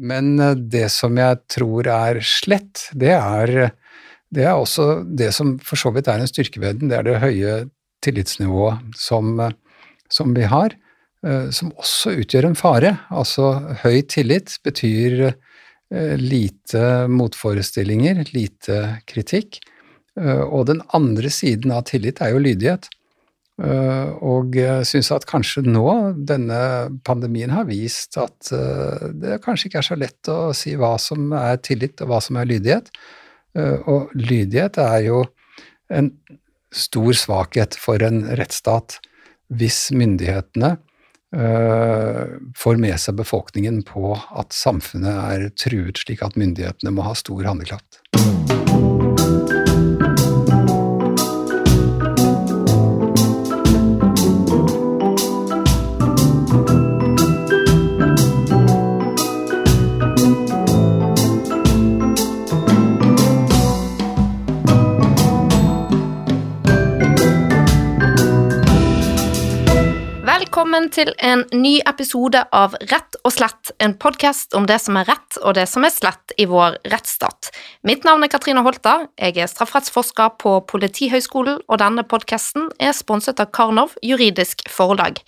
men det som jeg tror er slett, det er, det er også det som for så vidt er en styrke ved den, det er det høye tillitsnivået som, som vi har, som også utgjør en fare. Altså høy tillit betyr lite motforestillinger, lite kritikk. Og den andre siden av tillit er jo lydighet. Eh, og syns at kanskje nå, denne pandemien har vist at eh, det kanskje ikke er så lett å si hva som er tillit og hva som er lydighet. Eh, og lydighet er jo en stor svakhet for en rettsstat hvis myndighetene får med seg befolkningen på at samfunnet er truet, slik at myndighetene må ha stor handlekraft. Velkommen til en ny episode av Rett og slett, en podkast om det som er rett og det som er slett i vår rettsstat. Mitt navn er Katrine Holta, jeg er strafferettsforsker på Politihøgskolen, og denne podkasten er sponset av Karnov juridisk forlag.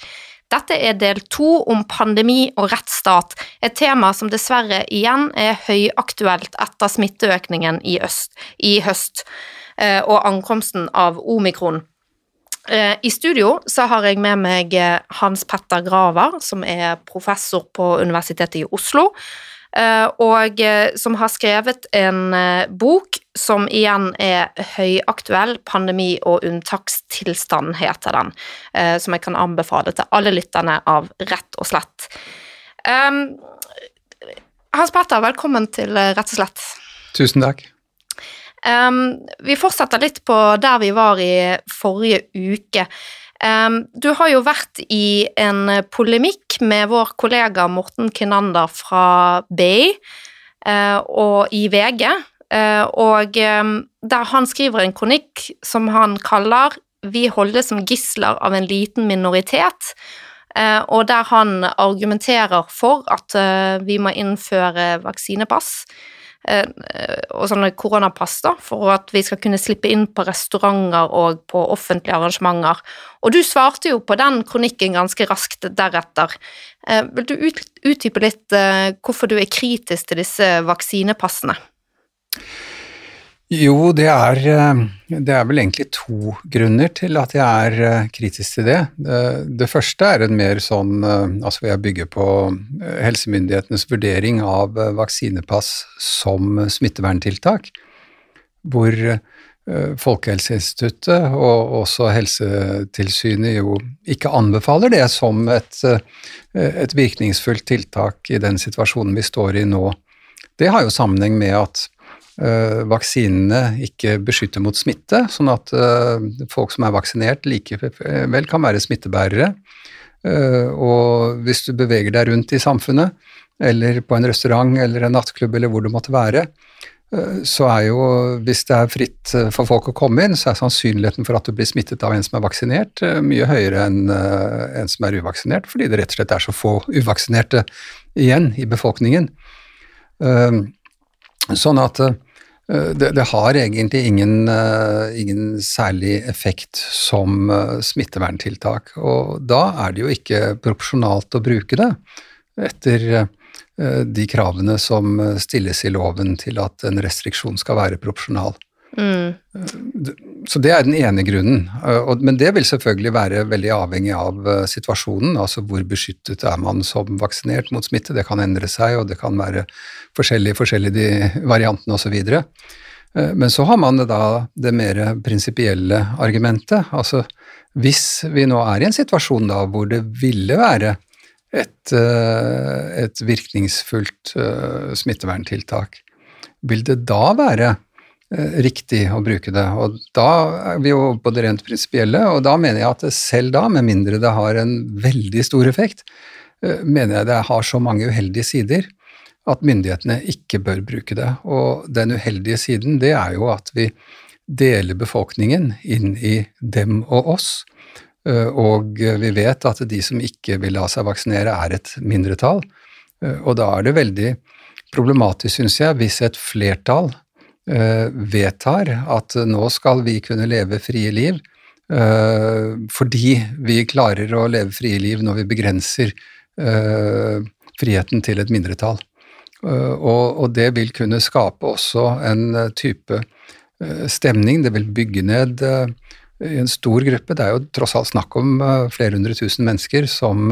Dette er del to om pandemi og rettsstat, et tema som dessverre igjen er høyaktuelt etter smitteøkningen i, øst, i høst eh, og ankomsten av omikron. Eh, I studio så har jeg med meg eh, Hans Petter Graver, som er professor på Universitetet i Oslo, eh, og som har skrevet en bok som igjen er høyaktuell. 'Pandemi og unntakstilstand' heter den, som jeg kan anbefale til alle lytterne av Rett og slett. Hans Petter, velkommen til Rett og slett. Tusen takk. Um, vi fortsetter litt på der vi var i forrige uke. Um, du har jo vært i en polemikk med vår kollega Morten Kinander fra BI uh, og i VG, uh, og um, der han skriver en kronikk som han kaller 'Vi holdes som gisler av en liten minoritet'. Uh, og der han argumenterer for at vi må innføre vaksinepass. Eh, og sånne koronapass da, for at vi skal kunne slippe inn på restauranter og på offentlige arrangementer. Og du svarte jo på den kronikken ganske raskt deretter. Eh, vil du utdype litt eh, hvorfor du er kritisk til disse vaksinepassene? Jo, det er, eh, det er, vel egentlig to grunner til at jeg er eh, kritisk til det. Det, det første er en mer sånn eh, Altså jeg bygger på helsemyndighetenes vurdering av vaksinepass som smitteverntiltak, hvor Folkehelseinstituttet og også Helsetilsynet jo ikke anbefaler det som et, et virkningsfullt tiltak i den situasjonen vi står i nå. Det har jo sammenheng med at vaksinene ikke beskytter mot smitte, sånn at eh, folk som er vaksinert likevel kan være smittebærere. Eh, og hvis du beveger deg rundt i samfunnet, eller på en restaurant eller en nattklubb eller hvor det måtte være, så er jo, hvis det er fritt for folk å komme inn, så er sannsynligheten for at du blir smittet av en som er vaksinert, mye høyere enn en som er uvaksinert, fordi det rett og slett er så få uvaksinerte igjen i befolkningen. Sånn at Eh, det, det, har egentlig ingen, uh, ingen, særlig effekt som uh, smitteverntiltak. Og da er det jo ikke proporsjonalt å bruke det etter de kravene som stilles i loven til at en restriksjon skal være proporsjonal. Mm. Så det er den ene grunnen. Men det vil selvfølgelig være veldig avhengig av situasjonen. Altså hvor beskyttet er man som vaksinert mot smitte. Det kan endre seg, og det kan være forskjellige, forskjellige de variantene osv. Men så har man da det mer prinsipielle argumentet. Altså hvis vi nå er i en situasjon da hvor det ville være et, et virkningsfullt smitteverntiltak, vil det da være Eh, riktig å bruke det. Og da er vi jo på det rent prinsipielle, og da mener jeg at selv da, med mindre det har en veldig stor effekt, eh, mener jeg det har så mange uheldige sider at myndighetene ikke bør bruke det. Og den uheldige siden, det er jo at vi deler befolkningen inn i dem og oss. Eh, og vi vet at de som ikke vil la seg vaksinere, er et mindretall. Og da er det veldig problematisk, syns jeg, hvis et flertall eh, vedtar at nå skal vi kunne leve frie liv, eh, fordi vi klarer å leve frie liv når vi begrenser eh, friheten til et mindretall. Eh, og, det vil kunne skape også en eh, type eh, stemning, det vil bygge ned i en stor gruppe. Det er jo tross alt snakk om flere hundre tusen mennesker som,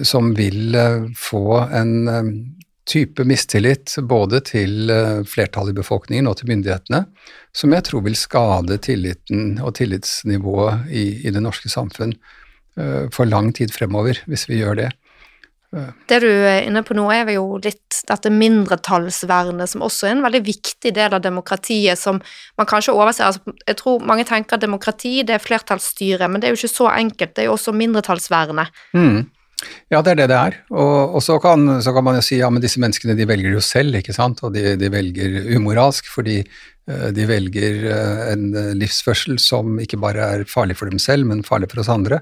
som vil få en type mistillit både til eh, flertallet i befolkningen og til myndighetene, som jeg tror vil skade tilliten og tillitsnivået i, i det norske samfunn uh, for lang tid fremover, hvis vi gjør det. Uh. Det du er inne på nå, er jo litt dette mindretallsvernet, som også er en veldig viktig del av demokratiet, som man kanskje overser. Altså, jeg tror mange tenker at demokrati det er flertallsstyre, men det er jo ikke så enkelt. Det er jo også mindretallsvernet. Mm. Ja, det er det det er. Og, og så, kan, så, kan, man jo si ja, men disse menneskene de velger jo selv, ikke sant. Og de, de velger umoralsk fordi uh, de velger uh, en livsførsel som ikke bare er farlig for dem selv, men farlig for oss andre.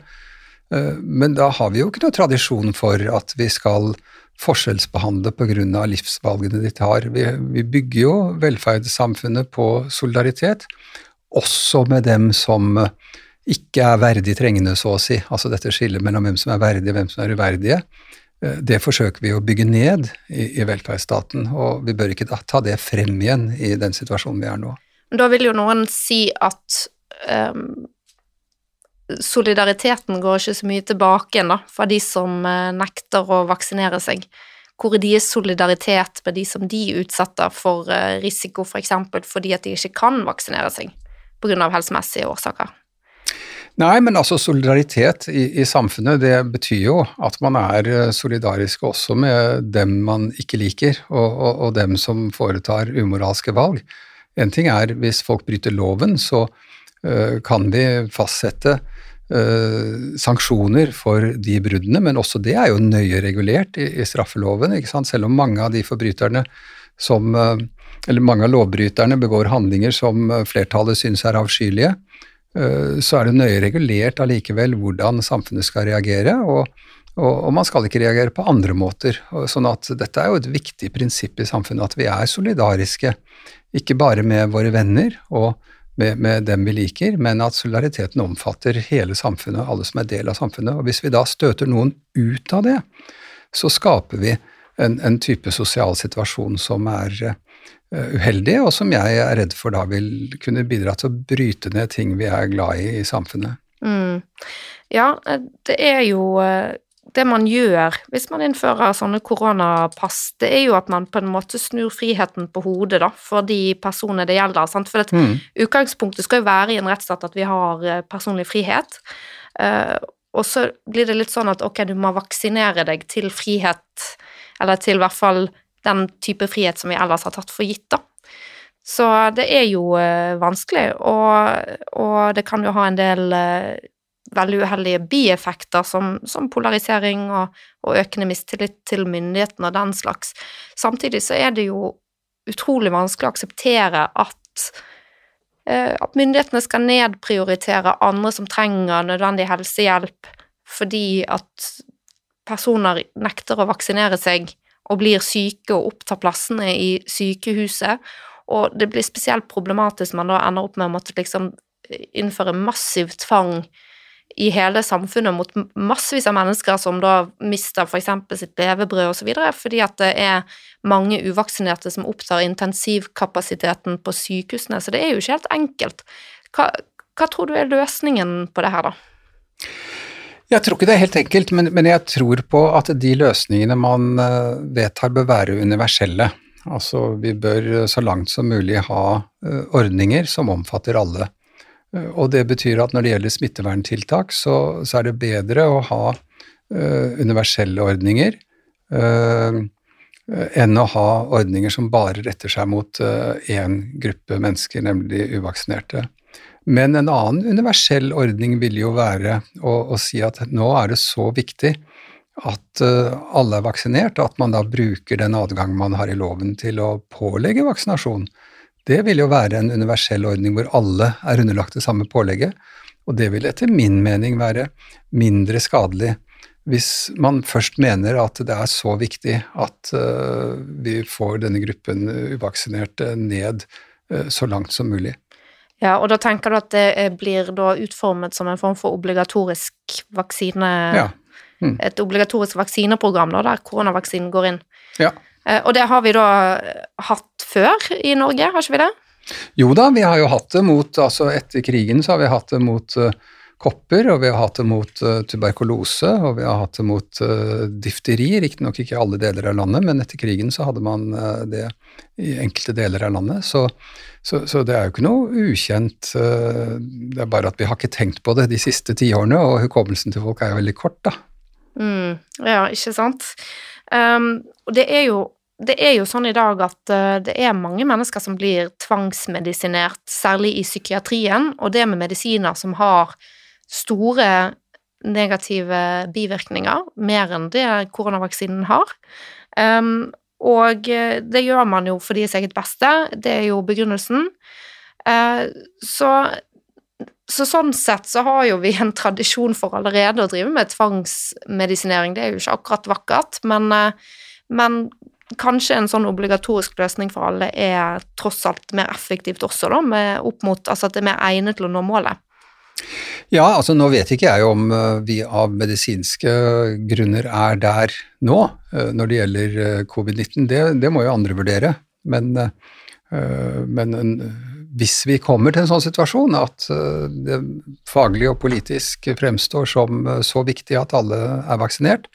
Uh, men da har vi jo ikke noe tradisjon for at vi skal forskjellsbehandle pga. livsvalgene de tar. Vi, vi bygger jo velferdssamfunnet på solidaritet, også med dem som ikke er verdig trengende, så å si. Altså dette skillet mellom hvem som er verdige og hvem som er uverdige. Eh, det forsøker vi å bygge ned i, i velferdsstaten, og vi bør ikke da ta det frem igjen i den situasjonen vi er nå. Da vil jo noen si at um, solidariteten går ikke så mye tilbake igjen da, for de som uh, nekter å vaksinere seg. Hvor er deres solidaritet med de som de utsetter for uh, risiko, f.eks. For fordi at de ikke kan vaksinere seg pga. helsemessige årsaker? Nei, men altså solidaritet i, i, samfunnet, det betyr jo at man er eh, solidarisk også med dem man ikke liker, og, og, og dem som foretar umoralske valg. En ting er hvis folk bryter loven, så uh, kan vi fastsette uh, sanksjoner for de bruddene, men også det er jo nøye regulert i, i straffeloven, selv om mange av de forbryterne som uh, eller mange av lovbryterne begår handlinger som flertallet syns er avskyelige, så er det nøye regulert allikevel hvordan samfunnet skal reagere, og, og, og, man skal ikke reagere på andre måter. Sånn at dette er jo et viktig prinsipp i samfunnet, at vi er solidariske. Ikke bare med våre venner og med, med, dem vi liker, men at solidariteten omfatter hele samfunnet, alle som er del av samfunnet. Og hvis vi da støter noen ut av det, så skaper vi en, en type sosial situasjon som er Eh, uheldig, og som jeg er redd for da vil kunne bidra til å bryte ned ting vi er glad i i samfunnet. Mm. Ja, eh, det er jo eh, det man gjør hvis man innfører sånne koronapass, det er jo at man på en måte snur friheten på hodet da, for de personene det gjelder. Sant? For mm. utgangspunktet skal jo være i en rettsstat at vi har personlig frihet. Og så blir det litt sånn at ok, du må vaksinere deg til frihet, eller til i hvert fall den type frihet som vi ellers har tatt for gitt, da. Så det er jo uh, vanskelig, og, og, det kan jo ha en del uh, veldig uheldige bieffekter som, som polarisering og, og, økende mistillit til myndighetene og den slags. Samtidig så er det jo utrolig vanskelig å akseptere at, uh, at myndighetene skal nedprioritere andre som trenger nødvendig helsehjelp, fordi at personer nekter å vaksinere seg og blir syke og opptar plassene i sykehuset. Og det blir spesielt problematisk man da ender opp med å måtte liksom innføre massiv tvang i hele samfunnet mot massevis av mennesker som da mister f.eks. sitt levebrød osv., fordi at det er mange uvaksinerte som opptar intensivkapasiteten på sykehusene. Så det er jo ikke helt enkelt. Hva, hva tror du er løsningen på det her, da? Jeg tror ikke det er helt enkelt, men, men, jeg tror på at de løsningene man eh, vedtar bør være universelle. Altså vi bør så langt som mulig ha uh, ordninger som omfatter alle. Og det betyr at når det gjelder smitteverntiltak, så, så er det bedre å ha universelle ordninger enn å ha ordninger som bare retter seg mot én gruppe mennesker, nemlig uvaksinerte. Men en annen universell ordning ville jo være å, å, si at nå er det så viktig at uh, alle er vaksinert, at man da bruker den adgangen man har i loven til å pålegge vaksinasjon. Det vil jo være en universell ordning hvor alle er underlagt det samme pålegget, og det vil etter min mening være mindre skadelig hvis man først mener at det er så viktig at uh, vi får denne gruppen uvaksinerte ned uh, så langt som mulig. Ja, og da tenker du at det blir da utformet som en form for obligatorisk vaksine ja. mm. Et obligatorisk vaksineprogram da, der koronavaksinen går inn. Ja. Uh, og det har vi da hatt før i Norge, har ikke vi det? Jo da, vi har jo hatt det mot Altså etter krigen så har vi hatt det mot uh, kopper, og vi har hatt det mot uh, tuberkulose, og vi har hatt det mot uh, difteri, riktignok ikke i alle deler av landet, men etter krigen så hadde man uh, det i enkelte deler av landet. Så, så, så det er jo ikke noe ukjent, det er bare at vi har ikke tenkt på det de siste tiårene, og hukommelsen til folk er jo veldig kort, da. Mm, ja, ikke sant. Um, det er jo det er jo sånn i dag at det er mange mennesker som blir tvangsmedisinert, særlig i psykiatrien, og det med medisiner som har store negative bivirkninger, mer enn det koronavaksinen har. Um, og det gjør man jo for deres eget beste, det er jo begrunnelsen. Uh, så, så, sånn sett så har jo vi en tradisjon for allerede å drive med tvangsmedisinering. Det er jo ikke akkurat vakkert, men, uh, men kanskje en sånn obligatorisk løsning for alle er tross alt mer effektivt også, da, opp mot altså at det er mer egnet til å nå målet. Ja, altså nå vet ikke jeg om eh, vi av medisinske grunner er der nå eh, når det gjelder eh, covid-19. Det, det, må jo andre vurdere. Men, men hvis vi kommer til en sånn situasjon at det faglig og politisk fremstår som så viktig at alle er vaksinert,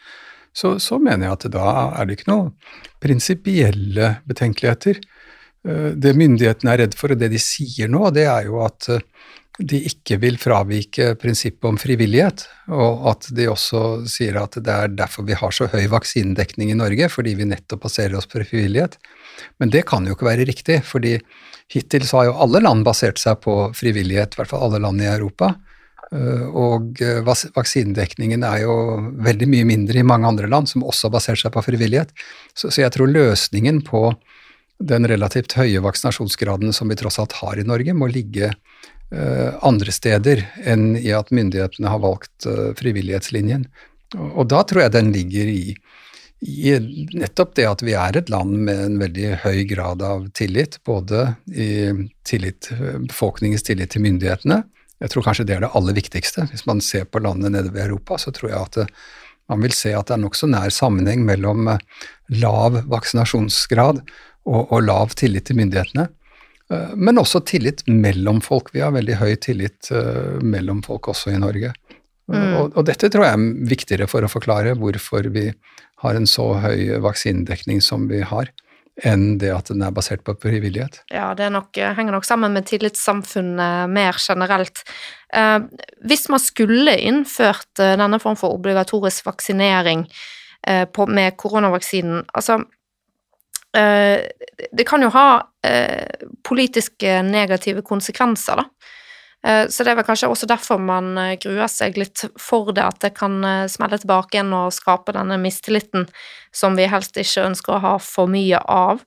så, så mener jeg at da er det ikke noen prinsipielle betenkeligheter. Det myndighetene er redd for, og det de sier nå, det er jo at de ikke vil fravike prinsippet om frivillighet, og at de også sier at det er derfor vi har så høy vaksinedekning i Norge, fordi vi nettopp baserer oss på frivillighet. Men det kan jo ikke være riktig, fordi hittil så har jo alle land basert seg på frivillighet, i hvert fall alle land i Europa. Eh, og eh, vaksinedekningen er jo veldig mye mindre i mange andre land, som også har basert seg på frivillighet. Så, så jeg tror løsningen på den relativt høye vaksinasjonsgraden som vi tross alt har i Norge, må ligge andre steder enn i at myndighetene har valgt eh, frivillighetslinjen. Og da tror jeg den ligger i, i nettopp det at vi er et land med en veldig høy grad av tillit, både i tillit, befolkningens tillit til myndighetene. Jeg tror kanskje det er det aller viktigste. Hvis man ser på landene nede ved Europa, så tror jeg at det, man vil se at det er nokså nær sammenheng mellom eh, lav vaksinasjonsgrad og, og lav tillit til myndighetene. Eh, men også tillit mellom folk. Vi har veldig høy tillit eh, mellom folk også i Norge. Mm. Og, og, dette tror jeg er viktigere for å forklare hvorfor vi har en så høy vaksinedekning som vi har, enn det at den er basert på frivillighet. Ja, det nok, eh, henger nok sammen med tillitssamfunnet mer generelt. Eh, hvis man skulle innført denne form for obligatorisk vaksinering eh, på, med koronavaksinen, altså det kan jo ha eh, politiske negative konsekvenser, da. Eh, så det er vel kanskje også derfor man gruer seg litt for det, at det kan smelle tilbake igjen og skape denne mistilliten som vi helst ikke ønsker å ha for mye av.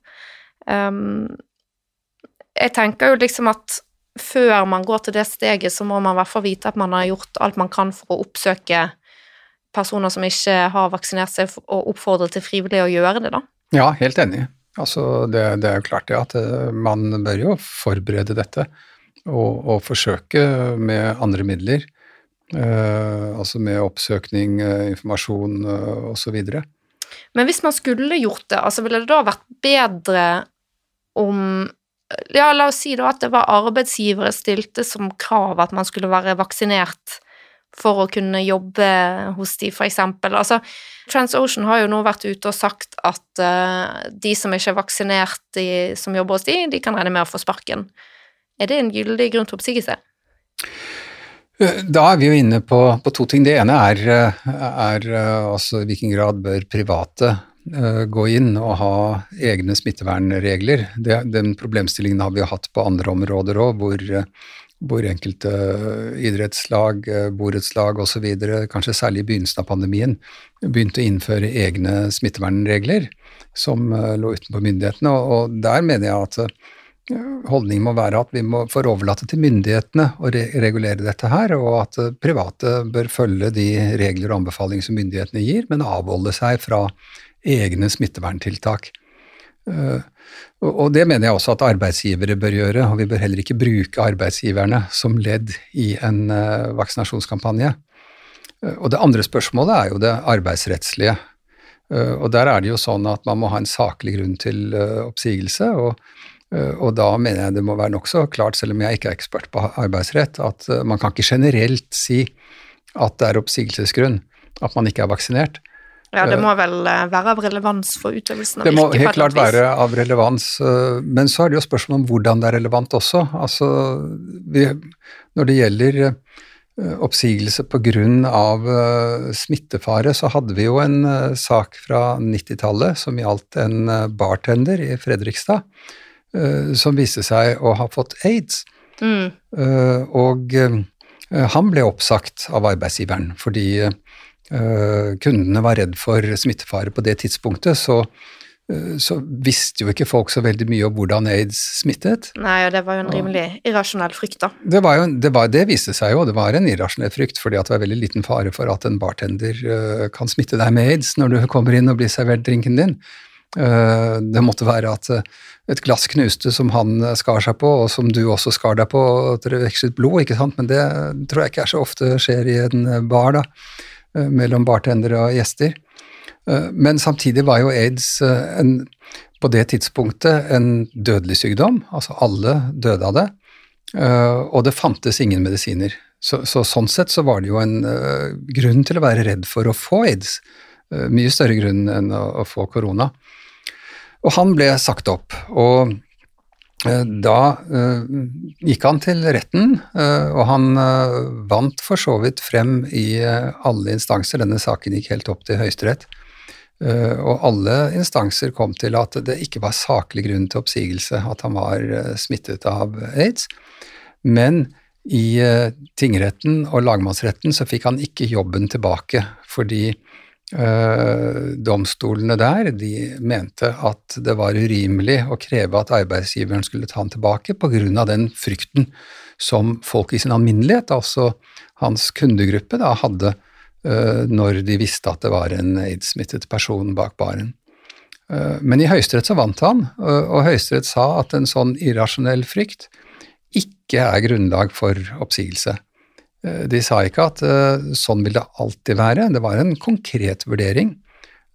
Jeg tenker jo liksom at før man går til det steget, så må man i hvert fall vite at man har gjort alt man kan for å oppsøke personer som ikke har vaksinert seg, og oppfordre til frivillig å gjøre det, da. Ja, helt enig. Altså, det, det, er jo klart det at eh, man bør jo forberede dette og, og forsøke med andre midler. Eh, altså med oppsøkning, eh, informasjon eh, osv. Men hvis man skulle gjort det, altså ville det da vært bedre om Ja, la oss si da at det var arbeidsgivere stilte som krav at man skulle være vaksinert for å kunne jobbe hos de, for eksempel. Altså, TransOcean har jo nå vært ute og sagt at uh, de som ikke er vaksinert, de som jobber hos de, de kan regne med å få sparken. Er det en gyldig grunn til oppsigelse? Eh, da er vi jo inne på, på to ting. Det ene er, eh, er altså i hvilken grad bør private uh, gå inn og ha egne smittevernregler. Det, den problemstillingen har vi jo hatt på andre områder òg, hvor hvor enkelte idrettslag, eh, borettslag osv., kanskje særlig i begynnelsen av pandemien, begynte å innføre egne smittevernregler som eh, lå utenfor myndighetene. Og der mener jeg at holdningen må være at vi må får overlate til myndighetene å re regulere dette her, og at eh, private bør følge de regler og anbefalinger som myndighetene gir, men avholde seg fra egne smitteverntiltak. Uh, og det mener jeg også at arbeidsgivere bør gjøre, og vi bør heller ikke bruke arbeidsgiverne som ledd i en uh, vaksinasjonskampanje. Uh, og det andre spørsmålet er jo det arbeidsrettslige. Og der er det jo sånn at man må ha en saklig grunn til oppsigelse. og Eh, og da mener jeg det må være nokså klart, selv om jeg ikke er ekspert på arbeidsrett, at eh, man kan ikke generelt si at det er oppsigelsesgrunn at man ikke er vaksinert. Ja, det må vel eh, være av relevans for utøvelsen av yrket? Det må helt klart være av relevans, men så er det jo spørsmål om hvordan det er relevant også. Altså, vi, når det gjelder oppsigelse pga. smittefare, så hadde vi jo en sak fra 90-tallet som gjaldt en bartender i Fredrikstad Eh, som viste seg å ha fått aids. Mm. Eh, og eh, han ble oppsagt av arbeidsgiveren fordi kundene var redd for smittefare på det tidspunktet. så så visste jo ikke folk så veldig mye om hvordan aids smittet. Nei, og det var jo en rimelig irrasjonell frykt, da. Det, var jo, det, var, det viste seg jo, det var en irrasjonell frykt, fordi at det var veldig liten fare for at en bartender uh, kan smitte deg med aids når du kommer inn og blir servert drinken din. Det måtte være at et glass knuste som han skar seg på, og som du også skar deg på, og dere vekslet blod, ikke sant, men det tror jeg ikke er så ofte skjer i en bar, da, eh, mellom bartendere og gjester. Eh, men samtidig var jo aids eh, en, på det tidspunktet en dødelig sykdom, altså alle døde av det, og det fantes ingen medisiner. Så, så sånn sett så var det jo en grunn til å være redd for å få aids, mye større grunn enn å, å få korona. Og han ble sagt opp. og eh, da uh, gikk han til retten, uh, og han vant for så vidt frem i alle instanser. Denne saken gikk helt opp til Høyesterett. og alle instanser kom til at det ikke var saklig grunn til oppsigelse at han var smittet av aids. Men i tingretten og lagmannsretten så fikk han ikke jobben tilbake, fordi domstolene der de mente at det var urimelig å kreve at arbeidsgiveren skulle ta han tilbake pga. den frykten som folk i sin alminnelighet, altså hans kundegruppe, da hadde uh, når de visste at det var en aids-smittet person bak baren. Uh, men i Høyesterett så vant han, og Høyesterett sa at en sånn irrasjonell frykt ikke er grunnlag for oppsigelse. Eh, de sa ikke at eh, sånn vil det alltid være, det var en konkret vurdering.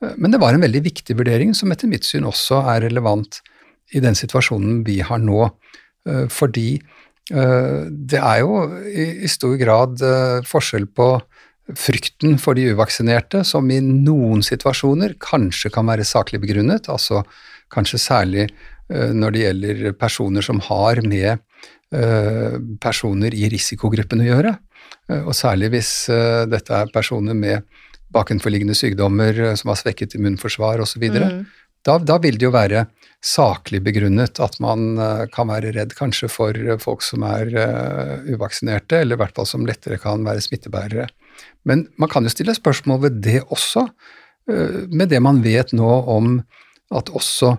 Eh, men det var en veldig viktig vurdering som etter mitt syn også er relevant i den situasjonen vi har nå. Fordi det er jo i stor grad forskjell på frykten for de uvaksinerte, som i noen situasjoner kanskje kan være saklig begrunnet, altså kanskje særlig når det gjelder personer som har med personer i risikogruppen å gjøre. Eh, og særlig hvis eh, dette er personer med bakenforliggende sykdommer eh, som har svekket immunforsvar osv. Mm. Da, da vil det jo være saklig begrunnet at man kan være redd kanskje for folk som er uvaksinerte, eller i hvert fall som lettere kan være smittebærere. Men man kan jo stille spørsmål ved det også, med det man vet nå om at også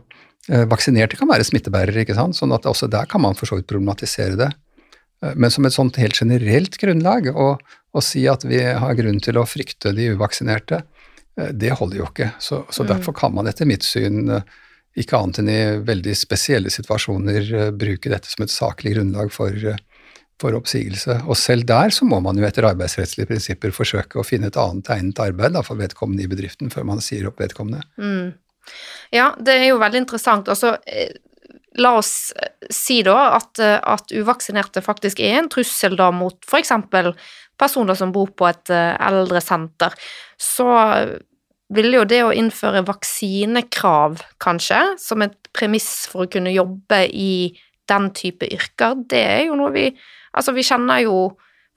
vaksinerte kan være smittebærere, ikke sant? sånn at også der kan man for så vidt problematisere det. Eh, men som et sånt helt generelt grunnlag å, å, si at vi har grunn til å frykte de uvaksinerte, eh, det holder jo ikke. Så, så mm. derfor kan man etter mitt syn eh, ikke annet enn i veldig spesielle situasjoner bruke dette som et saklig grunnlag for, for oppsigelse. Og selv der så må man jo etter arbeidsrettslige prinsipper forsøke å finne et annet egnet arbeid da, for vedkommende i bedriften før man sier opp vedkommende. Mm. Ja, det er jo veldig interessant. Altså, La oss eh, si da at, eh, at, uvaksinerte faktisk er en trussel da mot f.eks. personer som bor på et eldre eldresenter. Så ville jo det å innføre vaksinekrav, kanskje, som et premiss for å kunne jobbe i den type yrker, det er jo noe vi Altså, vi kjenner jo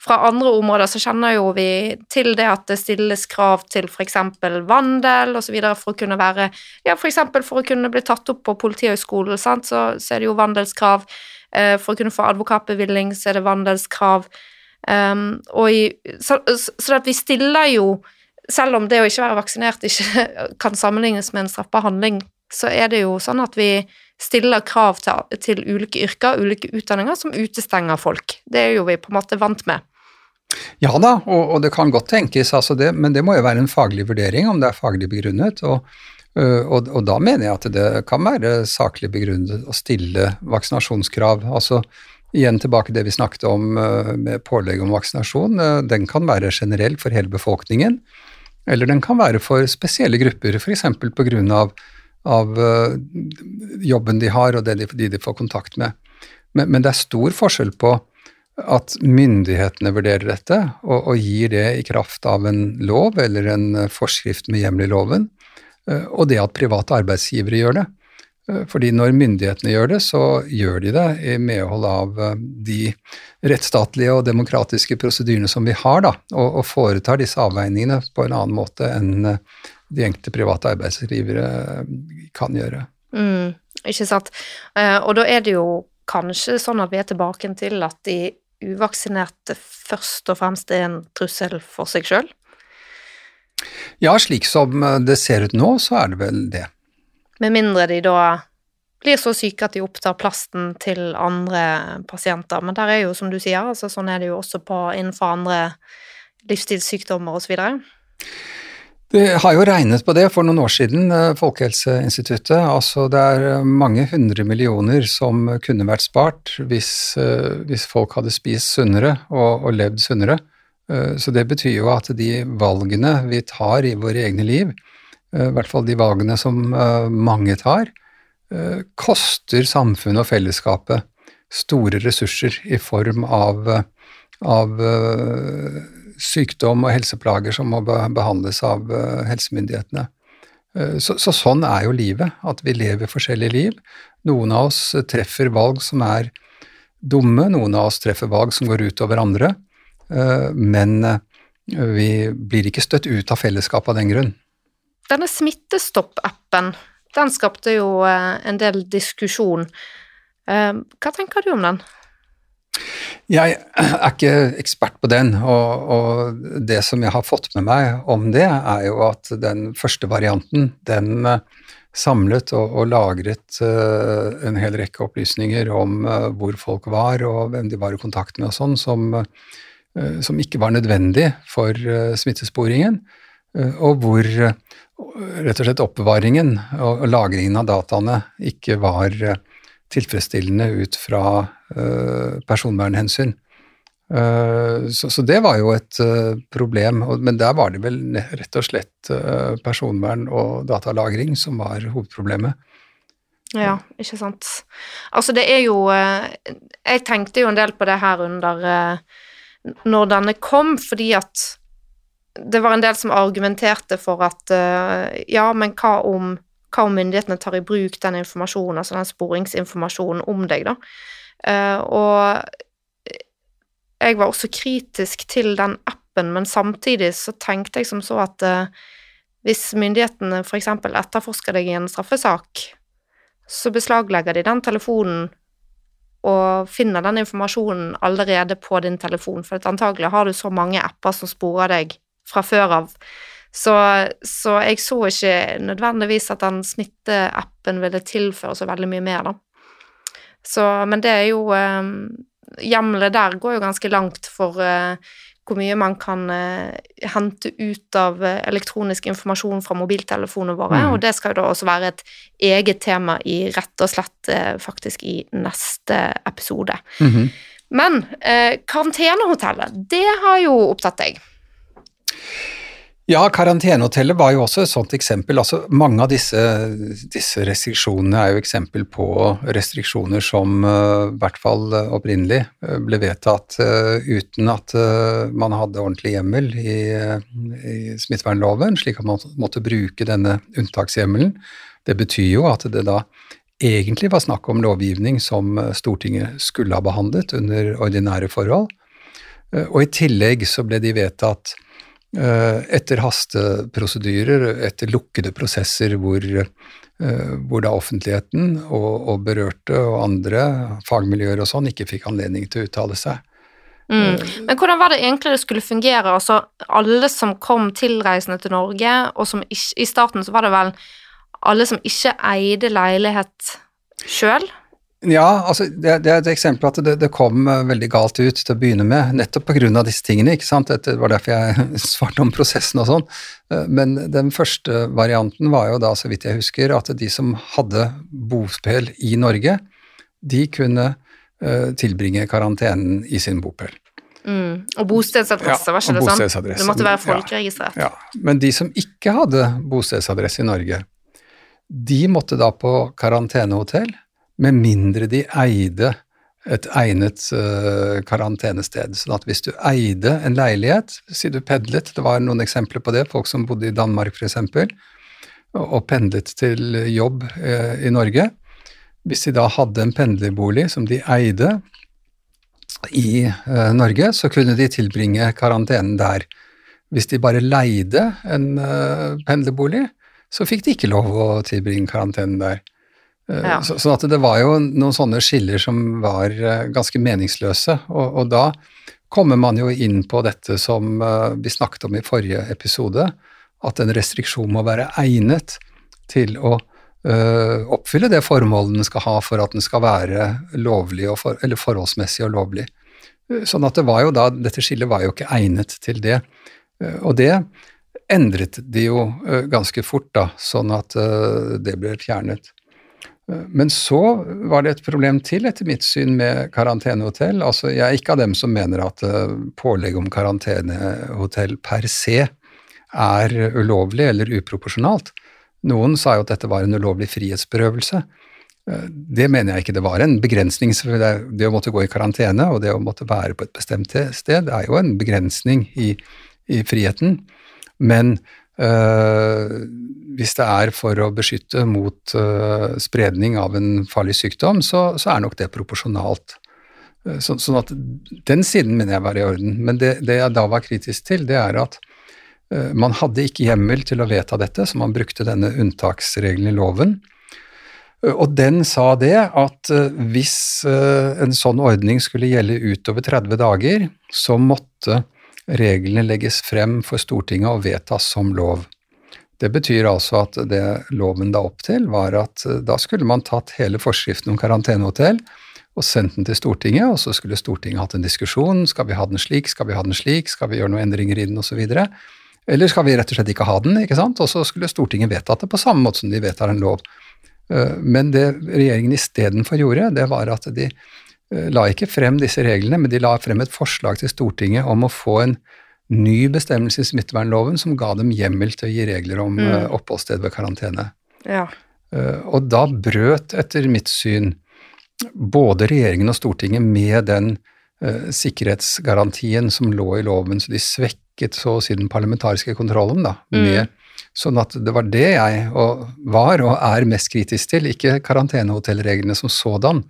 fra andre områder så kjenner jo vi til det at det stilles krav til f.eks. vandel osv. for å kunne være Ja, f.eks. For, for å kunne bli tatt opp på Politihøgskolen, så, så er det jo vandelskrav. Eh, for å kunne få advokatbevilling, så er det vandelskrav. Um, i, så, så at vi stiller jo Selv om det å ikke være vaksinert ikke kan sammenlignes med en straffbar handling, så er det jo sånn at vi stiller krav til, til ulike yrker, ulike utdanninger, som utestenger folk. Det er jo vi på en måte vant med. Ja da, og, og det kan godt tenkes, altså det, men det må jo være en faglig vurdering om det er faglig begrunnet. Og, og, og, da mener jeg at det kan være saklig begrunnet å stille vaksinasjonskrav. Altså igjen tilbake til det vi snakket om med pålegg om vaksinasjon. Den kan være generell for hele befolkningen, eller den kan være for spesielle grupper, f.eks. pga. Av, av jobben de har og det de, de, de får kontakt med. Men, men det er stor forskjell på at myndighetene vurderer dette og, og, gir det i kraft av en lov eller en forskrift med hjemmel i loven, eh, og det at private arbeidsgivere gjør det. Eh, fordi når myndighetene gjør det, så gjør de det i medhold av eh, de rettsstatlige og demokratiske prosedyrene som vi har, da, og, og foretar disse avveiningene på en annen måte enn de enkelte private arbeidsgivere kan gjøre. Mm, ikke sant. Og da er det jo kanskje sånn at vi er tilbake til at de uvaksinerte først og fremst er en trussel for seg sjøl? Ja, slik som det ser ut nå, så er det vel det. Med mindre de da blir så syke at de opptar plasten til andre pasienter. Men der er jo, som du sier, altså sånn er det jo også på, innenfor andre livsstilssykdommer osv. Det har jo regnet på det for noen år siden, eh, Folkehelseinstituttet. Altså det er eh, mange hundre millioner som kunne vært spart hvis, eh, hvis folk hadde spist sunnere og, og, levd sunnere. Så det betyr jo at de valgene vi tar i våre egne liv, i hvert fall de valgene som mange tar, koster samfunnet og fellesskapet store ressurser i form av, av sykdom og helseplager som må behandles av eh, helsemyndighetene. Eh, så, så, sånn er jo livet, at vi lever forskjellige liv. Noen av oss treffer valg som er dumme, noen av oss treffer valg som går ut over andre, eh, men vi blir ikke støtt ut av fellesskapet av den grunn. Denne Smittestopp-appen, den skapte jo en del diskusjon. Hva tenker du om den? Jeg er ikke ekspert på den, og, og, det som jeg har fått med meg om det, er jo at den første varianten, den eh, samlet og, og lagret uh, en hel rekke opplysninger om uh, hvor folk var og hvem de var i kontakt med og sånn, som, uh, som ikke var nødvendig for smittesporingen, og hvor rett og slett oppbevaringen og, og lagringen av dataene ikke var tilfredsstillende ut fra uh, personvernhensyn. Uh, så, så, det var jo et uh, problem, men der var det vel rett og slett personvern og datalagring som var hovedproblemet. Ja, ikke sant. Altså, det er jo Jeg tenkte jo en del på det her under Når denne kom, fordi at det var en del som argumenterte for at Ja, men hva om hva om myndighetene tar i bruk den informasjonen, altså den sporingsinformasjonen om deg, da. Uh, og jeg var også kritisk til den appen, men samtidig så tenkte jeg som så at uh, hvis myndighetene f.eks. etterforsker deg i en straffesak, så beslaglegger de den telefonen og finner den informasjonen allerede på din telefon, for antagelig har du så mange apper som sporer deg fra før av så, så, jeg så ikke nødvendigvis at den smitteappen ville tilføre så veldig mye mer, da. Så, men det er jo eh, Hjemlet der går jo ganske langt for eh, hvor mye man kan eh, hente ut av eh, elektronisk informasjon fra mobiltelefonene våre, mm. og det skal jo da også være et eget tema i rett og slett eh, faktisk i neste episode. Mm -hmm. Men eh, karantenehotellet, det har jo opptatt deg. Ja, karantenehotellet var jo også et sånt eksempel. Altså, mange av disse, disse, restriksjonene er jo eksempel på restriksjoner som uh, i hvert fall uh, opprinnelig uh, ble vedtatt uten at man hadde ordentlig hjemmel i, i smittevernloven, slik at man måtte bruke denne unntakshjemmelen. Det betyr jo at det da egentlig var snakk om lovgivning som Stortinget skulle ha behandlet under ordinære forhold. Og i tillegg så ble de vedtatt Eh, etter hasteprosedyrer, etter lukkede prosesser hvor, eh, hvor da offentligheten og, og, berørte og andre fagmiljøer og sånn ikke fikk anledning til å uttale seg. Mm. Eh, Men hvordan var det egentlig det skulle fungere? Altså, alle som kom tilreisende til Norge, og som ikke, i starten så var det vel alle som ikke eide leilighet sjøl? Ja, altså det, det, er et eksempel at det, det, kom eh, veldig galt ut til å begynne med, nettopp pga. disse tingene. ikke sant? Det var derfor jeg svarte om prosessen og sånn. Eh, men den første varianten var jo da, så vidt jeg husker, at de som hadde bopel i Norge, de kunne uh, tilbringe karantenen i sin bopel. Mm. Og bostedsadresse, ja, var ikke det sånn? Det måtte være folkeregistrert. Ja, ja, Men de som ikke hadde bostedsadresse i Norge, de måtte da på karantenehotell med mindre de eide et egnet uh, karantenested. Sånn at hvis du eide en leilighet, si du pendlet, det var noen eksempler på det, folk som bodde i Danmark f.eks., og, pendlet til jobb uh, i Norge. Hvis de da hadde en pendlerbolig som de eide i uh, Norge, så kunne de tilbringe karantenen der. Hvis de bare leide en pendlerbolig, så fikk de ikke lov å tilbringe karantenen der. Eh, ja. Så, sånn at det var jo noen sånne skiller som var eh, ganske meningsløse. Og, og, da kommer man jo inn på dette som eh, vi snakket om i forrige episode, at en restriksjon må være egnet til å uh, oppfylle det formålet den skal ha for at den skal være lovlig for, eller forholdsmessig og lovlig. Sånn at det var jo da, Dette skillet var jo ikke egnet til det. Og det endret de jo ganske fort, da, sånn at det ble fjernet. Men så var det et problem til, etter mitt syn, med karantenehotell. Altså, jeg er ikke av dem som mener at eh, pålegg om karantenehotell per se er ulovlig eller uproporsjonalt. Noen sa jo at dette var en ulovlig frihetsberøvelse. Eh, det mener jeg ikke det var. En begrensning, Det å måtte gå i karantene og det å måtte være på et bestemt sted er jo en begrensning i, i friheten. Men hvis det er for å beskytte mot uh, spredning av en farlig sykdom, så, så er nok det proporsjonalt. Uh, så, sånn at den siden mener jeg var i orden. Men det, det jeg da var kritisk til, det er at man hadde ikke hjemmel til å vedta dette, så man brukte denne unntaksregelen i loven. Og den sa det at hvis en sånn ordning skulle gjelde utover 30 dager, så måtte reglene legges frem for Stortinget og vedtas som lov. Det betyr altså at det loven da opp til, var at eh, da skulle man tatt hele forskriften om karantenehotell og sendt den til Stortinget, og så skulle Stortinget hatt en diskusjon. Skal vi ha den slik, skal vi ha den slik, skal vi gjøre noen endringer i den, osv. Eller skal vi rett og slett ikke ha den, ikke sant? Og så skulle Stortinget vedtatt det på samme måte som de vedtar en lov. Eh, men det regjeringen istedenfor gjorde, det var at de la ikke frem disse reglene, men de la frem et forslag til Stortinget om å få en ny bestemmelse i smittevernloven som ga dem hjemmel til å gi regler om mm. uh, oppholdssted ved karantene. Ja. Uh, og da brøt, etter mitt syn, både regjeringen og Stortinget med den uh, sikkerhetsgarantien som lå i loven, så de svekket så å si den parlamentariske kontrollen da, mm. med Sånn at det var det jeg var og er mest kritisk til, ikke karantenehotellreglene som sådan,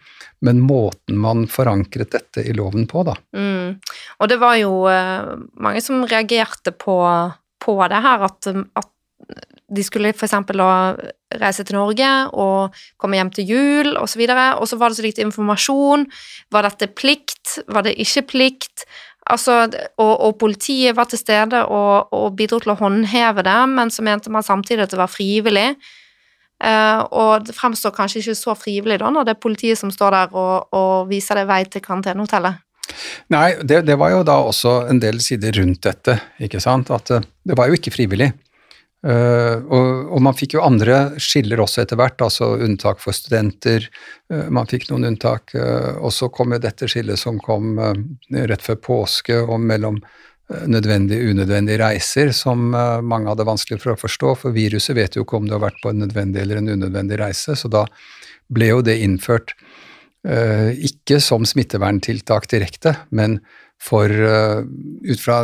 men måten man forankret dette i loven på, da. Mm. Og det var jo uh, mange som reagerte på, på det her, at, at de skulle f.eks. reise til Norge og komme hjem til jul osv., og, så og så var det så lite informasjon. Var dette plikt? Var det ikke plikt? Altså, og, og, politiet var til stede og, og, bidro til å håndheve det, men så mente man samtidig at det var frivillig. Uh, og det fremstår kanskje ikke så frivillig da, når det er politiet som står der og, og viser deg vei til karantenehotellet. Nei, det, det, var jo da også en del sider rundt dette, ikke sant. At uh, det var jo ikke frivillig. Uh, og, og, man fikk jo andre skiller også etter hvert, altså unntak for studenter. Uh, man fikk noen unntak. Uh, og så kom jo dette skillet som kom rett før påske og mellom nødvendige og unødvendige reiser, som mange hadde vanskelig for å forstå. For viruset vet jo ikke om du har vært på en nødvendig eller en unødvendig reise, så da ble jo det innført ikke som smitteverntiltak direkte, men for uh, ut fra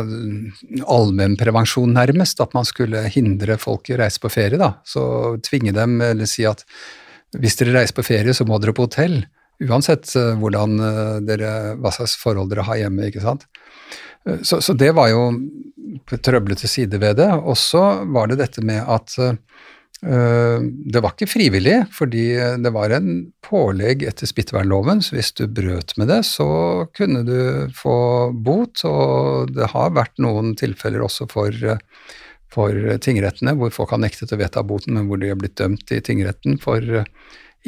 allmennprevensjon, nærmest, at man skulle hindre folk i å reise på ferie. da, Så tvinge dem, eller si at hvis dere reiser på ferie, så må dere på hotell. Uansett uh, hvordan uh, dere, hva slags forhold dere har hjemme. ikke sant? Så, så det var jo trøblete side ved det. Og så var det dette med at Eh, det var ikke frivillig, fordi det var en pålegg etter smittevernloven, så hvis du brøt med det, så kunne du få bot, og det har vært noen tilfeller også for, for tingrettene hvor folk har nektet å vedta boten, men hvor de har blitt dømt i tingretten for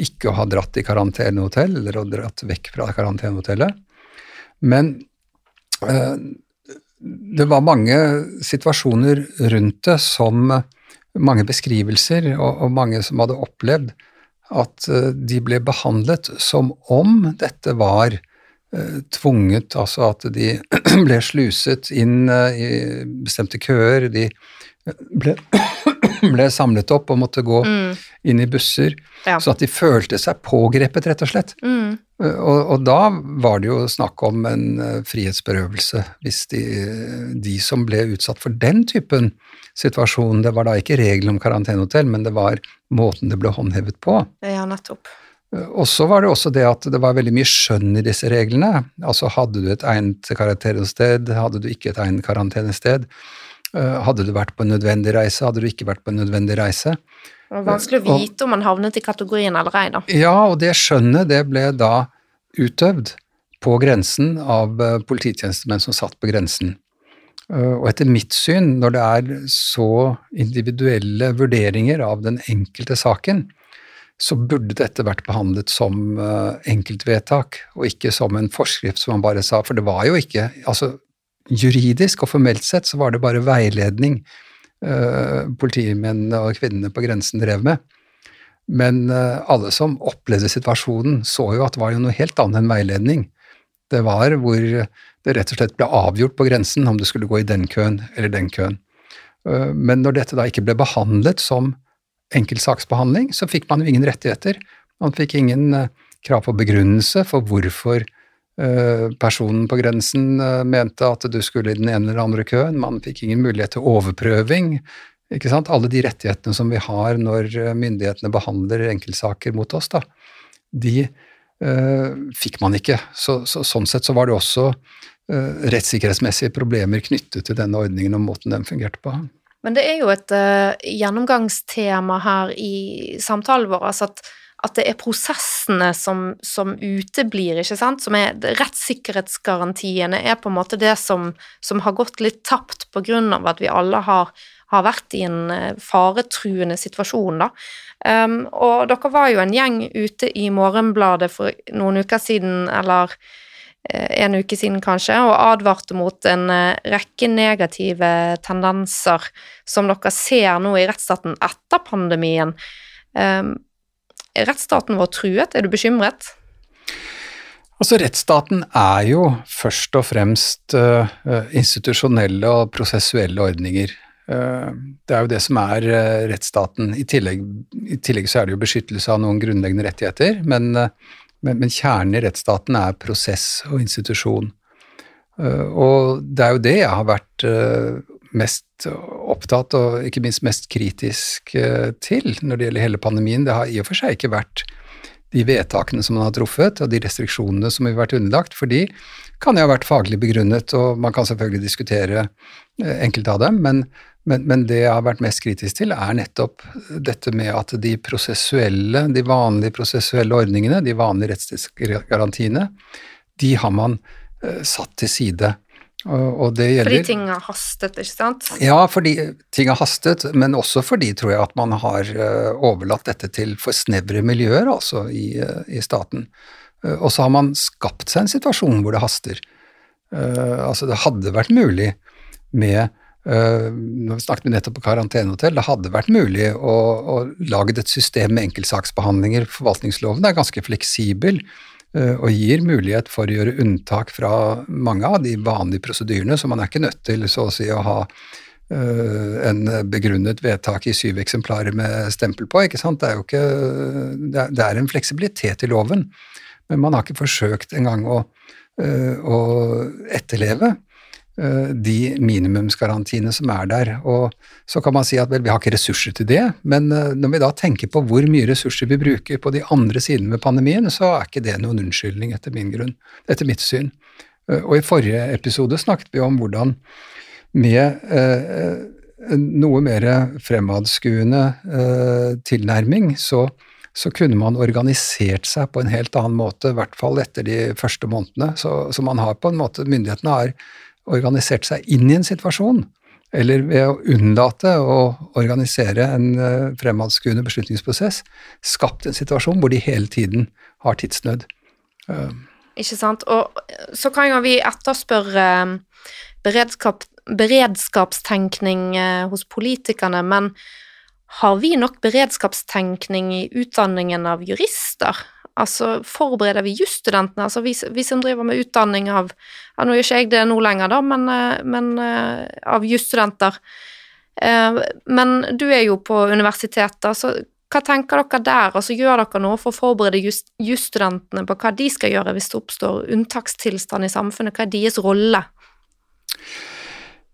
ikke å ha dratt i karantenehotell, eller å dratt vekk fra karantenehotellet. Men eh, det var mange situasjoner rundt det som mange beskrivelser, og, og mange som hadde opplevd at uh, de ble behandlet som om dette var uh, tvunget, altså at de ble sluset inn uh, i bestemte køer, de ble, ble, samlet opp og måtte gå mm. inn i busser, ja. så at de følte seg pågrepet, rett og slett. Mm. Og, og, da var det jo snakk om en frihetsberøvelse, hvis de, de som ble utsatt for den typen situasjon Det var da ikke regelen om karantenehotell, men det var måten det ble håndhevet på. Ja, nettopp. Og så var det også det at det var veldig mye skjønn i disse reglene. Altså hadde du et egnet karantenested, hadde du ikke et egnet karantenested? Eh, hadde du vært på en nødvendig reise, hadde du ikke vært på en nødvendig reise? Det var vanskelig å vite og, om man havnet i kategorien eller ei, da. Ja, og det skjønnet det ble da utøvd på grensen av eh, polititjenestemenn som satt på grensen. Eh, og etter mitt syn, når det er så individuelle vurderinger av den enkelte saken, så burde dette vært behandlet som eh, enkeltvedtak, og ikke som en forskrift som man bare sa. For det var jo ikke altså Juridisk og formelt sett så var det bare veiledning uh, politimennene og -kvinnene på grensen drev med. Men uh, alle som opplevde situasjonen, så jo at det var noe helt annet enn veiledning. Det var hvor det rett og slett ble avgjort på grensen om du skulle gå i den køen eller den køen. Øh, men når dette da ikke ble behandlet som enkeltsaksbehandling, så fikk man jo ingen rettigheter. Man fikk ingen krav på begrunnelse for hvorfor personen på grensen mente at du skulle i den ene eller andre køen. Man fikk ingen mulighet til overprøving. Ikke sant? Alle de rettighetene som vi har når myndighetene behandler enkeltsaker mot oss, da, de uh, fikk man ikke. Så, så, sånn sett så var det også uh, rettssikkerhetsmessige problemer knyttet til denne ordningen og måten den fungerte på. Men det er jo et uh, gjennomgangstema her i samtalen vår, altså at, at det er prosessene som, som, uteblir, ikke sant. Som er, rettssikkerhetsgarantiene er på en måte det som, som har gått litt tapt på grunn av at vi alle har, har vært i en uh, faretruende situasjon, da. Um, og dere var jo en gjeng ute i Morgenbladet for noen uker siden, eller Eh, en uke siden kanskje, og advarte mot en eh, rekke negative tendenser som dere ser nå i rettsstaten etter pandemien. Er rettsstaten vår truet? Er du bekymret? Altså, Rettsstaten er jo først og fremst uh, institusjonelle og prosessuelle ordninger. Uh, det er jo det som er uh, rettsstaten. I tillegg, I tillegg, så er det jo beskyttelse av noen grunnleggende rettigheter, men men, men, kjernen i rettsstaten er prosess og institusjon. Og det er jo det jeg har vært mest opptatt og ikke minst mest kritisk uh, til når det gjelder hele pandemien. Det har i og for seg ikke vært de vedtakene som man har truffet, og de restriksjonene som har vært underlagt, for de kan jo ha vært faglig begrunnet, og man kan selvfølgelig diskutere enkelte av dem, men, men, men, det jeg har vært mest kritisk til, er nettopp dette med at de prosessuelle, de vanlige prosessuelle ordningene, de vanlige rettsgarantiene, de har man uh, satt til side. Og, det gjelder Fordi ting har hastet, ikke sant? Ja, fordi ting har hastet, men også fordi, tror jeg, at man har uh, overlatt dette til for snevre miljøer, altså, i, uh, i staten. og så har man skapt seg en situasjon hvor det haster. altså, det hadde vært mulig med Nå når vi snakket nettopp om karantenehotell, det hadde vært mulig å, å lage et system med enkeltsaksbehandlinger. Forvaltningsloven er ganske fleksibel og gir mulighet for å gjøre unntak fra mange av de vanlige prosedyrene, så man er ikke nødt til så å si å ha uh, en begrunnet vedtak i syv eksemplarer med stempel på. ikke sant? Det er jo ikke, det er, en fleksibilitet i loven, men man har ikke forsøkt engang å, å etterleve Eh, de minimumsgarantiene som er der. Og så kan man si at vel, vi har ikke ressurser til det, men eh, når vi da tenker på hvor mye ressurser vi bruker på de andre sidene ved pandemien, så er ikke det noen unnskyldning, etter min grunn, etter mitt syn. Eh, og i forrige episode snakket vi om hvordan med eh, noe mer fremadskuende eh, tilnærming, så, så kunne man organisert seg på en helt annen måte, i hvert fall etter de første månedene. Så, så man har på en måte, myndighetene har organisert seg inn i en situasjon eller ved å unnlate å organisere en uh, fremadskuende beslutningsprosess, skapt en situasjon hvor de hele tiden har tidsnød. Uh. Ikke sant. Og så kan jo vi etterspørre beredskap, beredskapstenkning hos politikerne, men har vi nok beredskapstenkning i utdanningen av jurister? Altså, forbereder vi jusstudentene, altså vi, vi, som driver med utdanning av ja, Nå gjør ikke jeg det nå lenger, da, men, eh, men uh, av jusstudenter. Uh, men du er jo på universitetet, så hva tenker dere der? Altså, gjør dere noe for å forberede jusstudentene på hva de skal gjøre hvis det oppstår unntakstilstand i samfunnet? Hva er deres rolle?